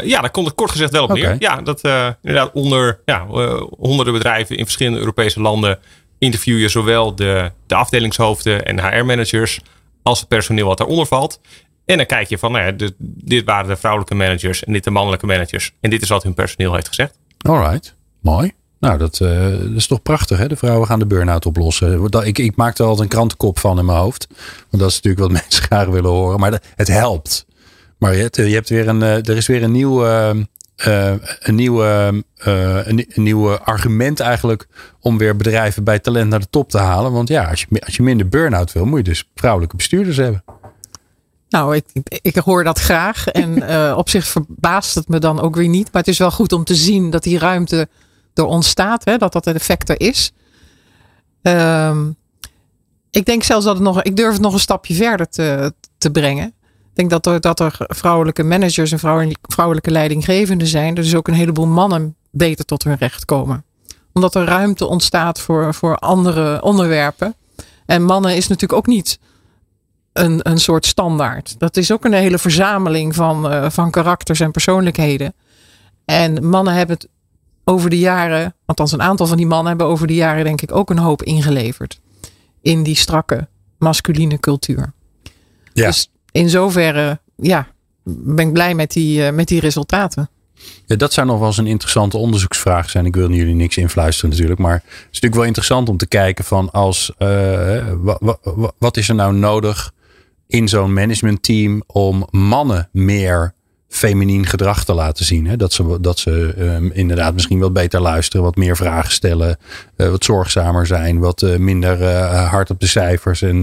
ja, daar komt het kort gezegd wel op neer. Ja, dat inderdaad onder ja, honderden bedrijven in verschillende Europese landen interview je zowel de, de afdelingshoofden en HR-managers als het personeel wat daaronder valt. En dan kijk je van, nou dit, waren de vrouwelijke managers en dit de mannelijke managers. En dit is wat hun personeel heeft gezegd. Alright, mooi. Nou, dat, uh, dat, is toch prachtig, hè? De vrouwen gaan de burn-out oplossen. Ik, ik maak er altijd een krantenkop van in mijn hoofd. Want dat is natuurlijk wat mensen graag willen horen. Maar het helpt. Maar je hebt, weer een, eh, er is weer een nieuw, uh, een, nieuwe, een, een nieuw argument eigenlijk om weer bedrijven bij talent naar de top te halen. Want ja, als je, als je minder burn-out wil, moet je dus vrouwelijke bestuurders hebben. Nou, ik, ik hoor dat graag. En uh, op zich verbaast het me dan ook weer niet. Maar het is wel goed om te zien dat die ruimte er ontstaat. Hè, dat dat een effect er is. Um, ik denk zelfs dat het nog. Ik durf het nog een stapje verder te, te brengen. Ik denk dat er, dat er vrouwelijke managers en vrouwelijke leidinggevenden zijn. Er dus ook een heleboel mannen beter tot hun recht komen. Omdat er ruimte ontstaat voor, voor andere onderwerpen. En mannen is natuurlijk ook niet een, een soort standaard. Dat is ook een hele verzameling van, uh, van karakters en persoonlijkheden. En mannen hebben het over de jaren, althans een aantal van die mannen hebben over de jaren denk ik ook een hoop ingeleverd. In die strakke masculine cultuur. Ja. Dus in zoverre, ja, ben ik blij met die, uh, met die resultaten. Ja, dat zou nog wel eens een interessante onderzoeksvraag zijn. Ik wil jullie niks influisteren natuurlijk. Maar het is natuurlijk wel interessant om te kijken van als uh, wat is er nou nodig in zo'n managementteam om mannen meer feminien gedrag te laten zien. Hè? Dat ze, dat ze um, inderdaad misschien wat beter luisteren, wat meer vragen stellen, uh, wat zorgzamer zijn, wat uh, minder uh, hard op de cijfers. En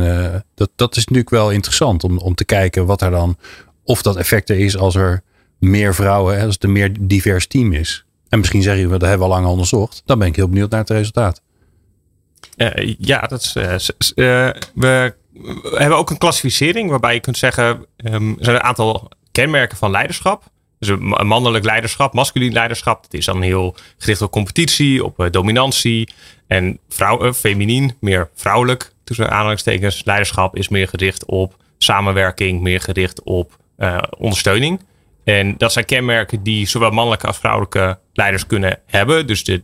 dat, dat is natuurlijk wel interessant om, om te kijken wat er dan, of dat effect er is als er meer vrouwen, hè, als het een meer divers team is. En misschien zeggen we, dat hebben we al lang onderzocht. Dan ben ik heel benieuwd naar het resultaat. ja, dat is, we we hebben ook een klassificering waarbij je kunt zeggen, um, er zijn een aantal kenmerken van leiderschap. Dus een mannelijk leiderschap, masculien leiderschap, dat is dan heel gericht op competitie, op uh, dominantie. En vrouw, uh, feminien, meer vrouwelijk, tussen aanhalingstekens. Leiderschap is meer gericht op samenwerking, meer gericht op uh, ondersteuning. En dat zijn kenmerken die zowel mannelijke als vrouwelijke leiders kunnen hebben. Dus de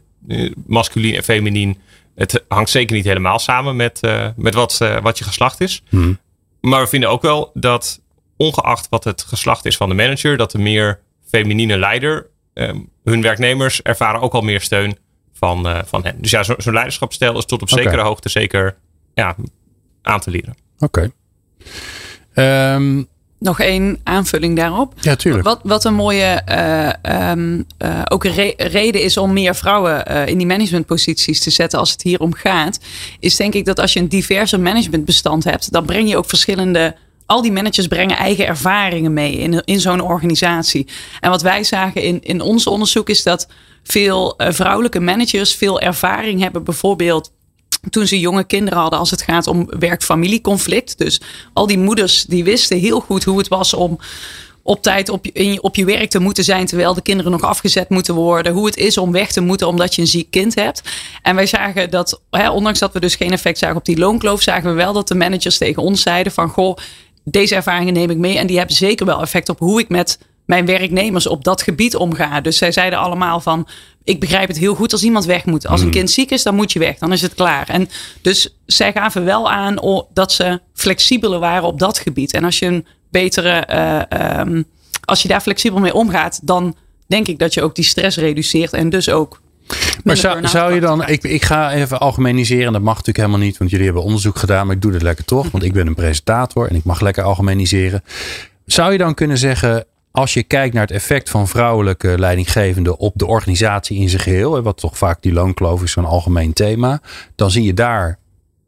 masculien en feminien het hangt zeker niet helemaal samen met, uh, met wat, wat je geslacht is. Hmm. Maar we vinden ook wel dat, ongeacht wat het geslacht is van de manager, dat de meer feminine leider, um, hun werknemers ervaren ook al meer steun van, uh, van hen. Dus ja, zo'n zo leiderschapsstijl is tot op okay. zekere hoogte zeker ja, aan te leren. Oké. Okay. Um, nog één aanvulling daarop. Ja, tuurlijk. Wat, wat een mooie uh, um, uh, ook re reden is om meer vrouwen uh, in die managementposities te zetten als het hier om gaat, is denk ik dat als je een diverse managementbestand hebt, dan breng je ook verschillende. Al die managers brengen eigen ervaringen mee in, in zo'n organisatie. En wat wij zagen in, in ons onderzoek is dat veel vrouwelijke managers veel ervaring hebben, bijvoorbeeld toen ze jonge kinderen hadden als het gaat om werk-familieconflict. Dus al die moeders die wisten heel goed hoe het was om op tijd op je, op je werk te moeten zijn terwijl de kinderen nog afgezet moeten worden. Hoe het is om weg te moeten omdat je een ziek kind hebt. En wij zagen dat, hè, ondanks dat we dus geen effect zagen op die loonkloof, zagen we wel dat de managers tegen ons zeiden van goh, deze ervaringen neem ik mee en die hebben zeker wel effect op hoe ik met mijn werknemers op dat gebied omga. Dus zij zeiden allemaal van ik begrijp het heel goed als iemand weg moet. Als een hmm. kind ziek is, dan moet je weg. Dan is het klaar. En dus zij gaven wel aan dat ze flexibeler waren op dat gebied. En als je een betere, uh, um, als je daar flexibel mee omgaat, dan denk ik dat je ook die stress reduceert en dus ook. Maar zou, zou je dan, ik, ik ga even algemeniseren, dat mag natuurlijk helemaal niet, want jullie hebben onderzoek gedaan, maar ik doe het lekker toch, want ik ben een presentator en ik mag lekker algemeniseren. Zou je dan kunnen zeggen, als je kijkt naar het effect van vrouwelijke leidinggevenden op de organisatie in zijn geheel, wat toch vaak die loonkloof is zo'n algemeen thema, dan zie je daar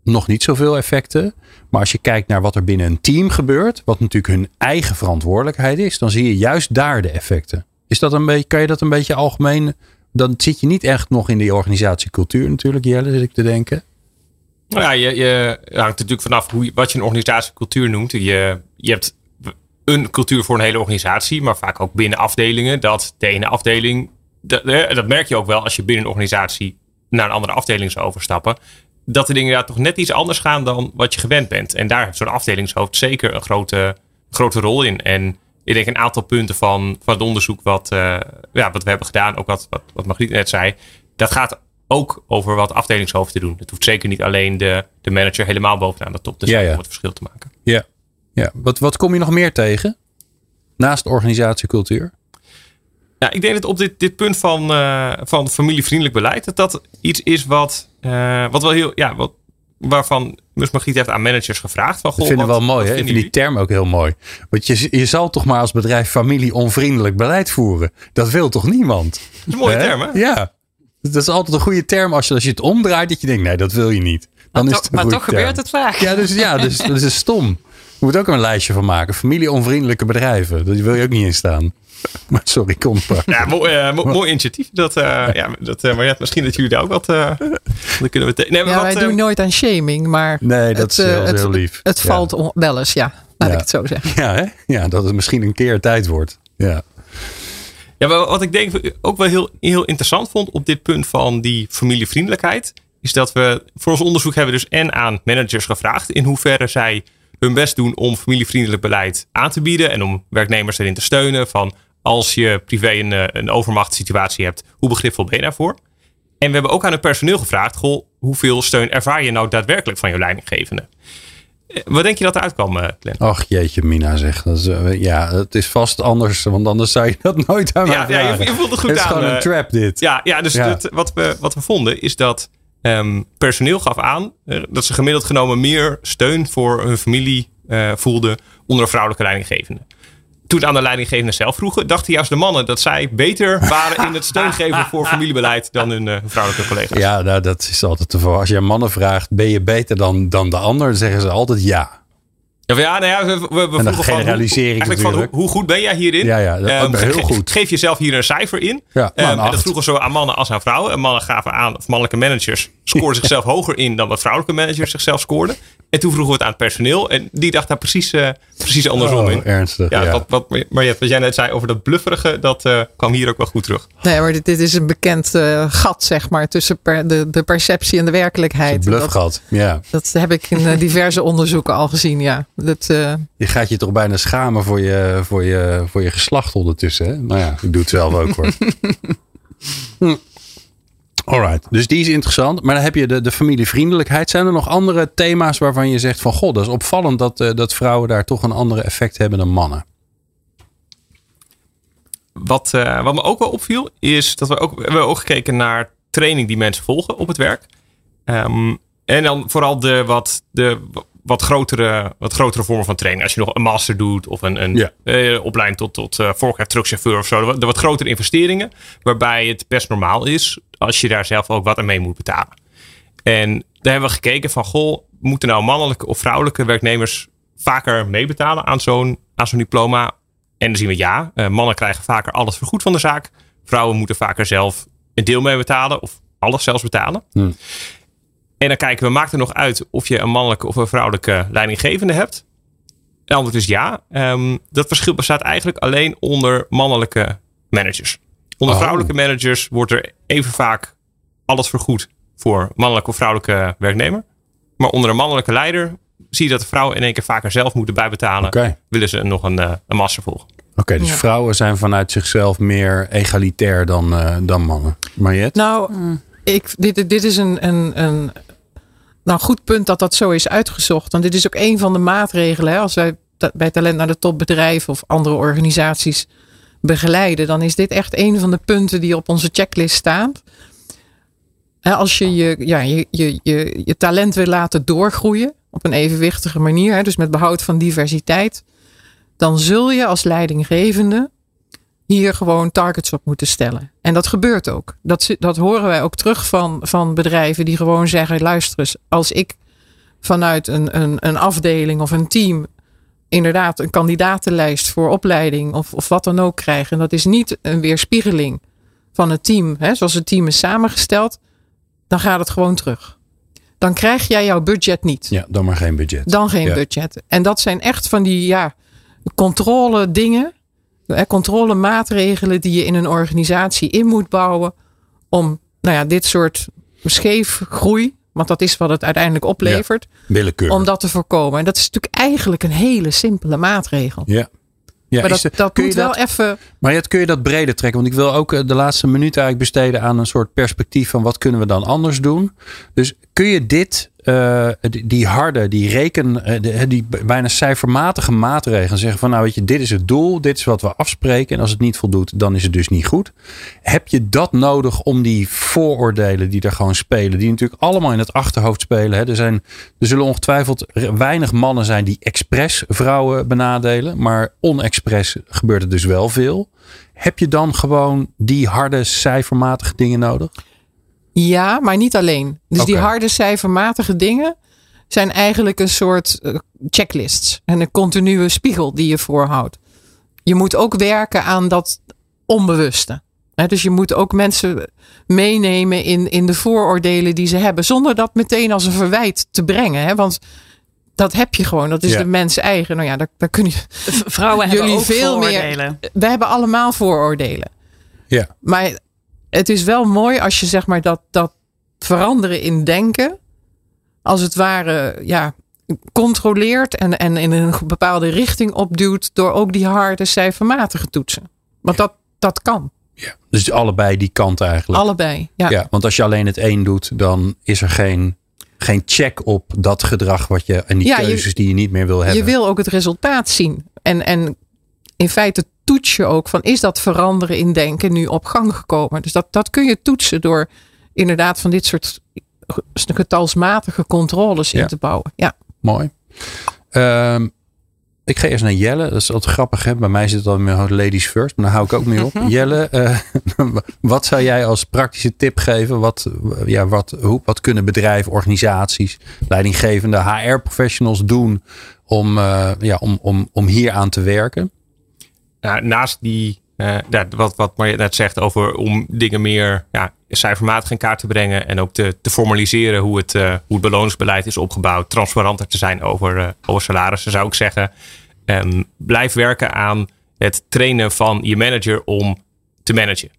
nog niet zoveel effecten. Maar als je kijkt naar wat er binnen een team gebeurt, wat natuurlijk hun eigen verantwoordelijkheid is, dan zie je juist daar de effecten. Is dat een beetje, kan je dat een beetje algemeen? Dan zit je niet echt nog in die organisatiecultuur natuurlijk, Jelle, zit ik te denken. Nou ja, je, je hangt natuurlijk vanaf hoe, wat je een organisatiecultuur noemt. Je, je hebt een cultuur voor een hele organisatie, maar vaak ook binnen afdelingen. Dat de ene afdeling, dat, dat merk je ook wel als je binnen een organisatie naar een andere afdeling zou overstappen. Dat de dingen daar toch net iets anders gaan dan wat je gewend bent. En daar heeft zo'n afdelingshoofd zeker een grote, grote rol in. En ik denk een aantal punten van, van het onderzoek wat, uh, ja, wat we hebben gedaan, ook wat, wat, wat Margriet net zei, dat gaat ook over wat afdelingshoofden doen. Het hoeft zeker niet alleen de, de manager helemaal bovenaan de top te zijn om het verschil te maken. Ja, ja. Wat, wat kom je nog meer tegen? Naast organisatiecultuur? Ja, ik denk dat op dit, dit punt van, uh, van familievriendelijk beleid, dat dat iets is wat, uh, wat wel heel, ja, wat, waarvan Mus Margriet heeft aan managers gevraagd. Van, goh, ik vind het wel mooi. Hè? Ik vind die term ook heel mooi. Want je, je zal toch maar als bedrijf familieonvriendelijk beleid voeren. Dat wil toch niemand? Dat is een mooie term, hè? Ja. Dat is altijd een goede term als je, als je het omdraait. Dat je denkt, nee, dat wil je niet. Dan maar is maar toch gebeurt het vaak. Ja, dus, ja, dus dat is stom. Je moet ook een lijstje van maken. Familieonvriendelijke bedrijven. Daar wil je ook niet in staan. Maar sorry, kom maar. Ja, mooi, uh, mooi initiatief. Dat, uh, ja, dat, uh, maar ja, misschien dat jullie daar ook wat... Uh, kunnen we nee, maar ja, wat, wij doen nooit aan shaming, maar... Nee, dat het, is heel, het, heel lief. Het, ja. valt wel eens, ja. Laat ik het zo zeggen. Ja, hè? ja, dat het misschien een keer tijd wordt. Ja. Ja, maar wat ik denk ook wel heel, heel interessant vond op dit punt van die familievriendelijkheid, is dat we voor ons onderzoek hebben dus en aan managers gevraagd in hoeverre zij hun best doen om familievriendelijk beleid aan te bieden en om werknemers erin te steunen van als je privé een, een overmachtssituatie hebt, hoe begripvol ben je daarvoor? En we hebben ook aan het personeel gevraagd, goh, hoeveel steun ervaar je nou daadwerkelijk van je leidinggevende? Wat denk je dat eruit kwam, Glenn? Ach jeetje, Mina zegt. Dat is, uh, ja, het is vast anders, want anders zou je dat nooit aan ja, ja, je, je voelt het goed het aan. is gewoon een trap dit. Ja, ja dus ja. Het, wat, we, wat we vonden is dat um, personeel gaf aan uh, dat ze gemiddeld genomen meer steun voor hun familie uh, voelden onder een vrouwelijke leidinggevende toen aan de leidinggevende zelf vroegen, dachten juist de mannen dat zij beter waren in het steungeven voor familiebeleid dan hun uh, vrouwelijke collega's. Ja, nou, dat is altijd te voor. Als je mannen vraagt, ben je beter dan, dan de ander, dan zeggen ze altijd ja. Ja, ja, nou ja, we, we, we en dan generaliseer van, hoe, van hoe, hoe, goed ben jij hierin? Ja, ja dat, um, heel goed. Geef jezelf hier een cijfer in. Ja, um, en dat vroegen zo aan mannen als aan vrouwen. En mannen gaven aan, of mannelijke managers scoorden zichzelf hoger in dan wat vrouwelijke managers zichzelf scoorden. En toen vroegen we het aan het personeel. En die dacht daar precies, uh, precies andersom oh, in. Ernstig. Ja, ja. Wat, wat, maar wat jij net zei over dat blufferige, dat uh, kwam hier ook wel goed terug. Nee, maar dit, dit is een bekend uh, gat, zeg maar, tussen per, de, de perceptie en de werkelijkheid. Het bluffgat, dat, ja. Dat heb ik in diverse onderzoeken al gezien, ja. Dat, je gaat je toch bijna schamen voor je, voor je, voor je geslacht ondertussen, hè? Nou ja, ik doe het zelf ook hoor. Alright, dus die is interessant. Maar dan heb je de, de familievriendelijkheid. Zijn er nog andere thema's waarvan je zegt van... God, dat is opvallend dat, uh, dat vrouwen daar toch een andere effect hebben dan mannen? Wat, uh, wat me ook wel opviel is dat we ook, we hebben ook gekeken naar training die mensen volgen op het werk. Um, en dan vooral de wat, de wat grotere, wat grotere vormen van training. Als je nog een master doet of een, een ja. uh, opleiding tot, tot uh, truckchauffeur of zo. De wat grotere investeringen. Waarbij het best normaal is als je daar zelf ook wat aan mee moet betalen. En daar hebben we gekeken van, goh, moeten nou mannelijke of vrouwelijke werknemers vaker meebetalen aan zo'n aan zo'n diploma? En dan zien we ja, uh, mannen krijgen vaker alles vergoed van de zaak. Vrouwen moeten vaker zelf een deel mee betalen of alles zelfs betalen. Hmm. En dan kijken we, maakt er nog uit of je een mannelijke of een vrouwelijke leidinggevende hebt? En antwoord is ja. Um, dat verschil bestaat eigenlijk alleen onder mannelijke managers. Onder Oh. vrouwelijke managers wordt er even vaak alles vergoed voor mannelijke of vrouwelijke werknemer. Maar onder een mannelijke leider zie je dat de vrouwen in één keer vaker zelf moeten bijbetalen. Oké. Willen ze nog een, uh, een master volgen. Oké, dus Ja. vrouwen zijn vanuit zichzelf meer egalitair dan, uh, dan mannen. Mariette? Nou, ik, dit, dit is een, een, een nou, goed punt dat dat zo is uitgezocht. Want dit is ook een van de maatregelen. Hè, als wij bij Talent naar de Top bedrijven of andere organisaties begeleiden, dan is dit echt een van de punten die op onze checklist staat. Hè, Als je je, ja, je, je, je, je talent wil laten doorgroeien op een evenwichtige manier, dus met behoud van diversiteit, dan zul je als leidinggevende hier gewoon targets op moeten stellen. En dat gebeurt ook. Dat, dat horen wij ook terug van, van bedrijven die gewoon zeggen: luister eens, als ik vanuit een, een, een afdeling of een team inderdaad een kandidatenlijst voor opleiding of, of wat dan ook krijg, en dat is niet een weerspiegeling van het team, hè, zoals het team is samengesteld, dan gaat het gewoon terug. Dan krijg jij jouw budget niet Ja, dan maar geen budget. dan geen Ja. budget. En dat zijn echt van die, ja, controle dingen, controlemaatregelen die je in een organisatie in moet bouwen om nou ja, dit soort scheefgroei, want dat is wat het uiteindelijk oplevert, om dat te voorkomen. En dat is natuurlijk eigenlijk een hele simpele maatregel. Ja. Ja, maar dat, er- dat kun je moet wel even. Maar ja, kun je dat breder trekken? Want ik wil ook eh, de laatste minuut eigenlijk besteden aan een soort perspectief van wat kunnen we dan anders doen. Dus kun je dit, eh, die, harde, die reken, eh, die bijna cijfermatige maatregelen zeggen van nou weet je, dit is het doel, dit is wat we afspreken. En als het niet voldoet, dan is het dus niet goed. Heb je dat nodig om die vooroordelen die er gewoon spelen, die natuurlijk allemaal in het achterhoofd spelen. Hè? Er, zijn, er zullen ongetwijfeld weinig mannen zijn die expres vrouwen benadelen, maar onexpres gebeurt er dus wel veel. Heb je dan gewoon die harde cijfermatige dingen nodig? Ja, maar niet alleen. Dus die harde cijfermatige dingen zijn eigenlijk een soort eh, checklists en een continue spiegel die je voorhoudt. Je moet ook werken aan dat onbewuste. Hè, dus je moet ook mensen meenemen in, in de vooroordelen die ze hebben, zonder dat meteen als een verwijt te brengen. Hè? Want dat heb je gewoon, dat is Ja. de mens eigen. Nou ja, daar, daar kun je. Vrouwen hebben Jullie ook veel meer- vooroordelen. We hebben allemaal vooroordelen. Ja. Maar het is wel mooi als je zeg maar dat, dat veranderen in denken, als het ware, ja, controleert en, en in een bepaalde richting opduwt door ook die harde cijfermatige toetsen. Want dat, dat kan. Ja. Dus allebei die kant eigenlijk. Allebei. Ja. Ja, want als je alleen het een doet, dan is er geen, geen check op dat gedrag wat je en die Ja, je- keuzes die je niet meer wil hebben. Je wil ook het resultaat zien. En, en in feite toets je ook van is dat veranderen in denken nu op gang gekomen. Dus dat, dat kun je toetsen door inderdaad van dit soort getalsmatige controles in te bouwen. Ja. Mooi. Ehm, ik ga eerst naar Jelle. Dat is altijd grappig. Hè? Bij mij zit het al hoofd ladies first. Maar daar hou ik ook mee op. Jelle, eh, wat zou jij als praktische tip geven? Wat, ja, wat, hoe, wat kunnen bedrijven, organisaties, leidinggevende HR-professionals doen om, eh, ja, om, om, om hier aan te werken? Ja, naast die, eh, wat, wat Mariette net zegt over om dingen meer ja, cijfermatig in kaart te brengen en ook te, te formaliseren hoe het, eh, hoe het beloningsbeleid is opgebouwd, transparanter te zijn over, eh, over salarissen, zou ik zeggen. Ehm, blijf werken aan het trainen van je manager om te managen.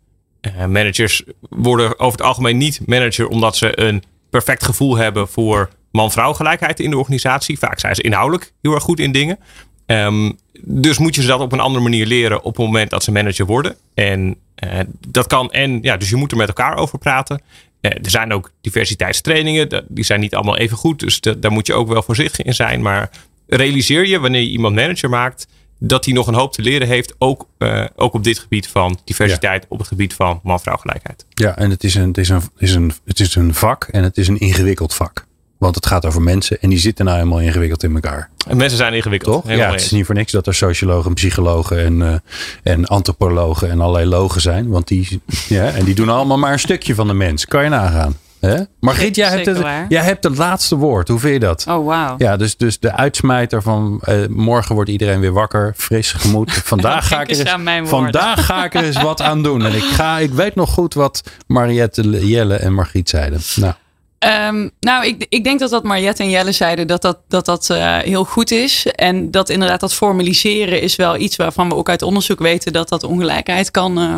Managers worden over het algemeen niet manager omdat ze een perfect gevoel hebben voor man-vrouw gelijkheid in de organisatie. Vaak zijn ze inhoudelijk heel erg goed in dingen. Ehm, dus moet je ze dat op een andere manier leren op het moment dat ze manager worden. En eh, dat kan en ja, dus je moet er met elkaar over praten. Eh, er zijn ook diversiteitstrainingen, die zijn niet allemaal even goed. Dus da- daar moet je ook wel voorzichtig in zijn. Maar realiseer je wanneer je iemand manager maakt, dat hij nog een hoop te leren heeft. Ook, eh, ook op dit gebied van diversiteit, op het gebied van man-vrouw gelijkheid. Ja, en het is, een, het, is een, het, is een, het is een vak en het is een ingewikkeld vak. Want het gaat over mensen en die zitten nou helemaal ingewikkeld in elkaar. En mensen zijn ingewikkeld. Toch? helemaal Ja, het is niet voor niks dat er sociologen, psychologen en, eh, en antropologen en allerlei logen zijn. Want die, ja, en die doen allemaal maar een stukje van de mens. Kan je nagaan. Hè? Margriet, jij hebt, het, jij hebt het laatste woord. Hoe vind je dat? Oh, wauw. Ja, dus, dus de uitsmijter van eh, morgen wordt iedereen weer wakker, fris, gemoed. Vandaag ga, ik er eens vandaag ga ik er eens wat aan doen. En ik, ga, ik weet nog goed wat Mariette, Jelle en Margriet zeiden. Nou, Ehm, nou, ik, ik denk dat dat Mariette en Jelle zeiden dat dat, dat, dat eh, heel goed is. En dat inderdaad dat formaliseren is wel iets waarvan we ook uit onderzoek weten dat dat ongelijkheid kan eh,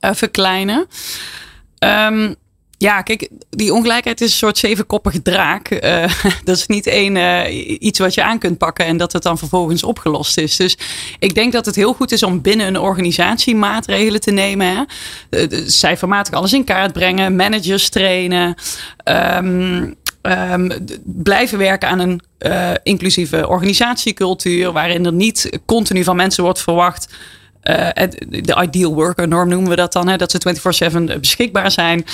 eh, verkleinen. Ehm, ja, kijk, die ongelijkheid is een soort zevenkoppige draak. Eh, dat is niet één eh, iets wat je aan kunt pakken en dat het dan vervolgens opgelost is. Dus ik denk dat het heel goed is om binnen een organisatie maatregelen te nemen. Hè? Eh, cijfermatig alles in kaart brengen, managers trainen. ehm, ehm, blijven werken aan een inclusieve organisatiecultuur. Waarin er niet continu van mensen wordt verwacht. Eh, de ideal worker norm noemen we dat dan. Hè, dat ze 24/7 beschikbaar zijn.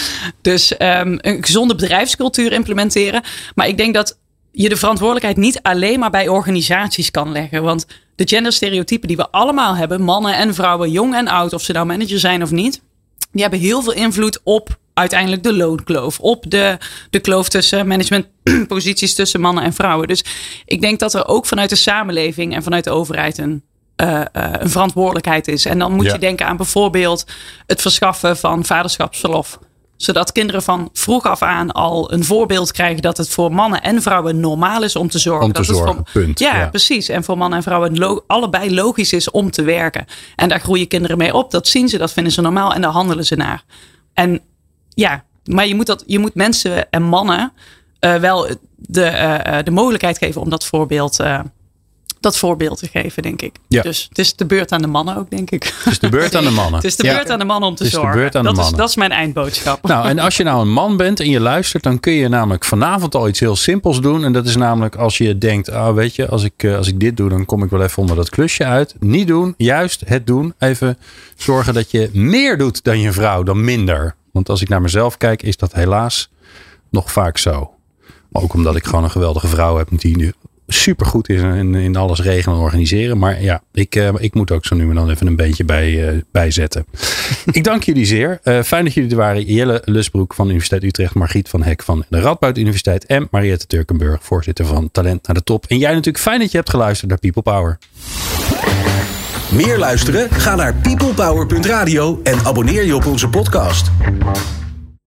Dus ehm, een gezonde bedrijfscultuur implementeren. Maar ik denk dat je de verantwoordelijkheid niet alleen maar bij organisaties kan leggen. Want de genderstereotypen die we allemaal hebben, mannen en vrouwen, jong en oud, of ze nou manager zijn of niet, die hebben heel veel invloed op uiteindelijk de loonkloof. Op de, de kloof tussen managementposities tussen mannen en vrouwen. Dus ik denk dat er ook vanuit de samenleving en vanuit de overheid een, eh, eh, een verantwoordelijkheid is. En dan moet Ja. je denken aan bijvoorbeeld het verschaffen van vaderschapsverlof Zodat kinderen van vroeg af aan al een voorbeeld krijgen dat het voor mannen en vrouwen normaal is om te zorgen. Om te dat zorgen, het voor, punt. Ja, Ja. precies. En voor mannen en vrouwen lo- allebei logisch is om te werken. En daar groeien kinderen mee op. Dat zien ze, dat vinden ze normaal en daar handelen ze naar. En ja, maar je moet, dat, je moet mensen en mannen eh, wel de, eh, de mogelijkheid geven om dat voorbeeld, eh, dat voorbeeld te geven, denk ik. Ja. Dus het is de beurt aan de mannen ook, denk ik. Het is de beurt aan de mannen. Het is de Ja. beurt aan de mannen om te zorgen. dat, is, dat is mijn eindboodschap. Nou, en als je nou een man bent en je luistert, dan kun je namelijk vanavond al iets heel simpels doen. En dat is namelijk als je denkt, ah, weet je, als ik, eh, als ik dit doe, dan kom ik wel even onder dat klusje uit. Niet doen, juist het doen. Even zorgen dat je meer doet dan je vrouw, dan minder. Want als ik naar mezelf kijk, is dat helaas nog vaak zo. Ook omdat ik gewoon een geweldige vrouw heb die nu super goed is in, in alles regelen en organiseren. Maar ja, ik, eh, ik moet ook zo nu en dan even een beentje bij, eh, bijzetten. ik dank jullie zeer. Eh, fijn dat jullie er waren. Jelle Lusbroek van de Universiteit Utrecht. Margriet van Hek van de Radboud Universiteit. En Mariette Turkenburg, voorzitter van Talent naar de Top. En jij natuurlijk fijn dat je hebt geluisterd naar People Power. Meer luisteren? Ga naar peoplepower.radio en abonneer je op onze podcast.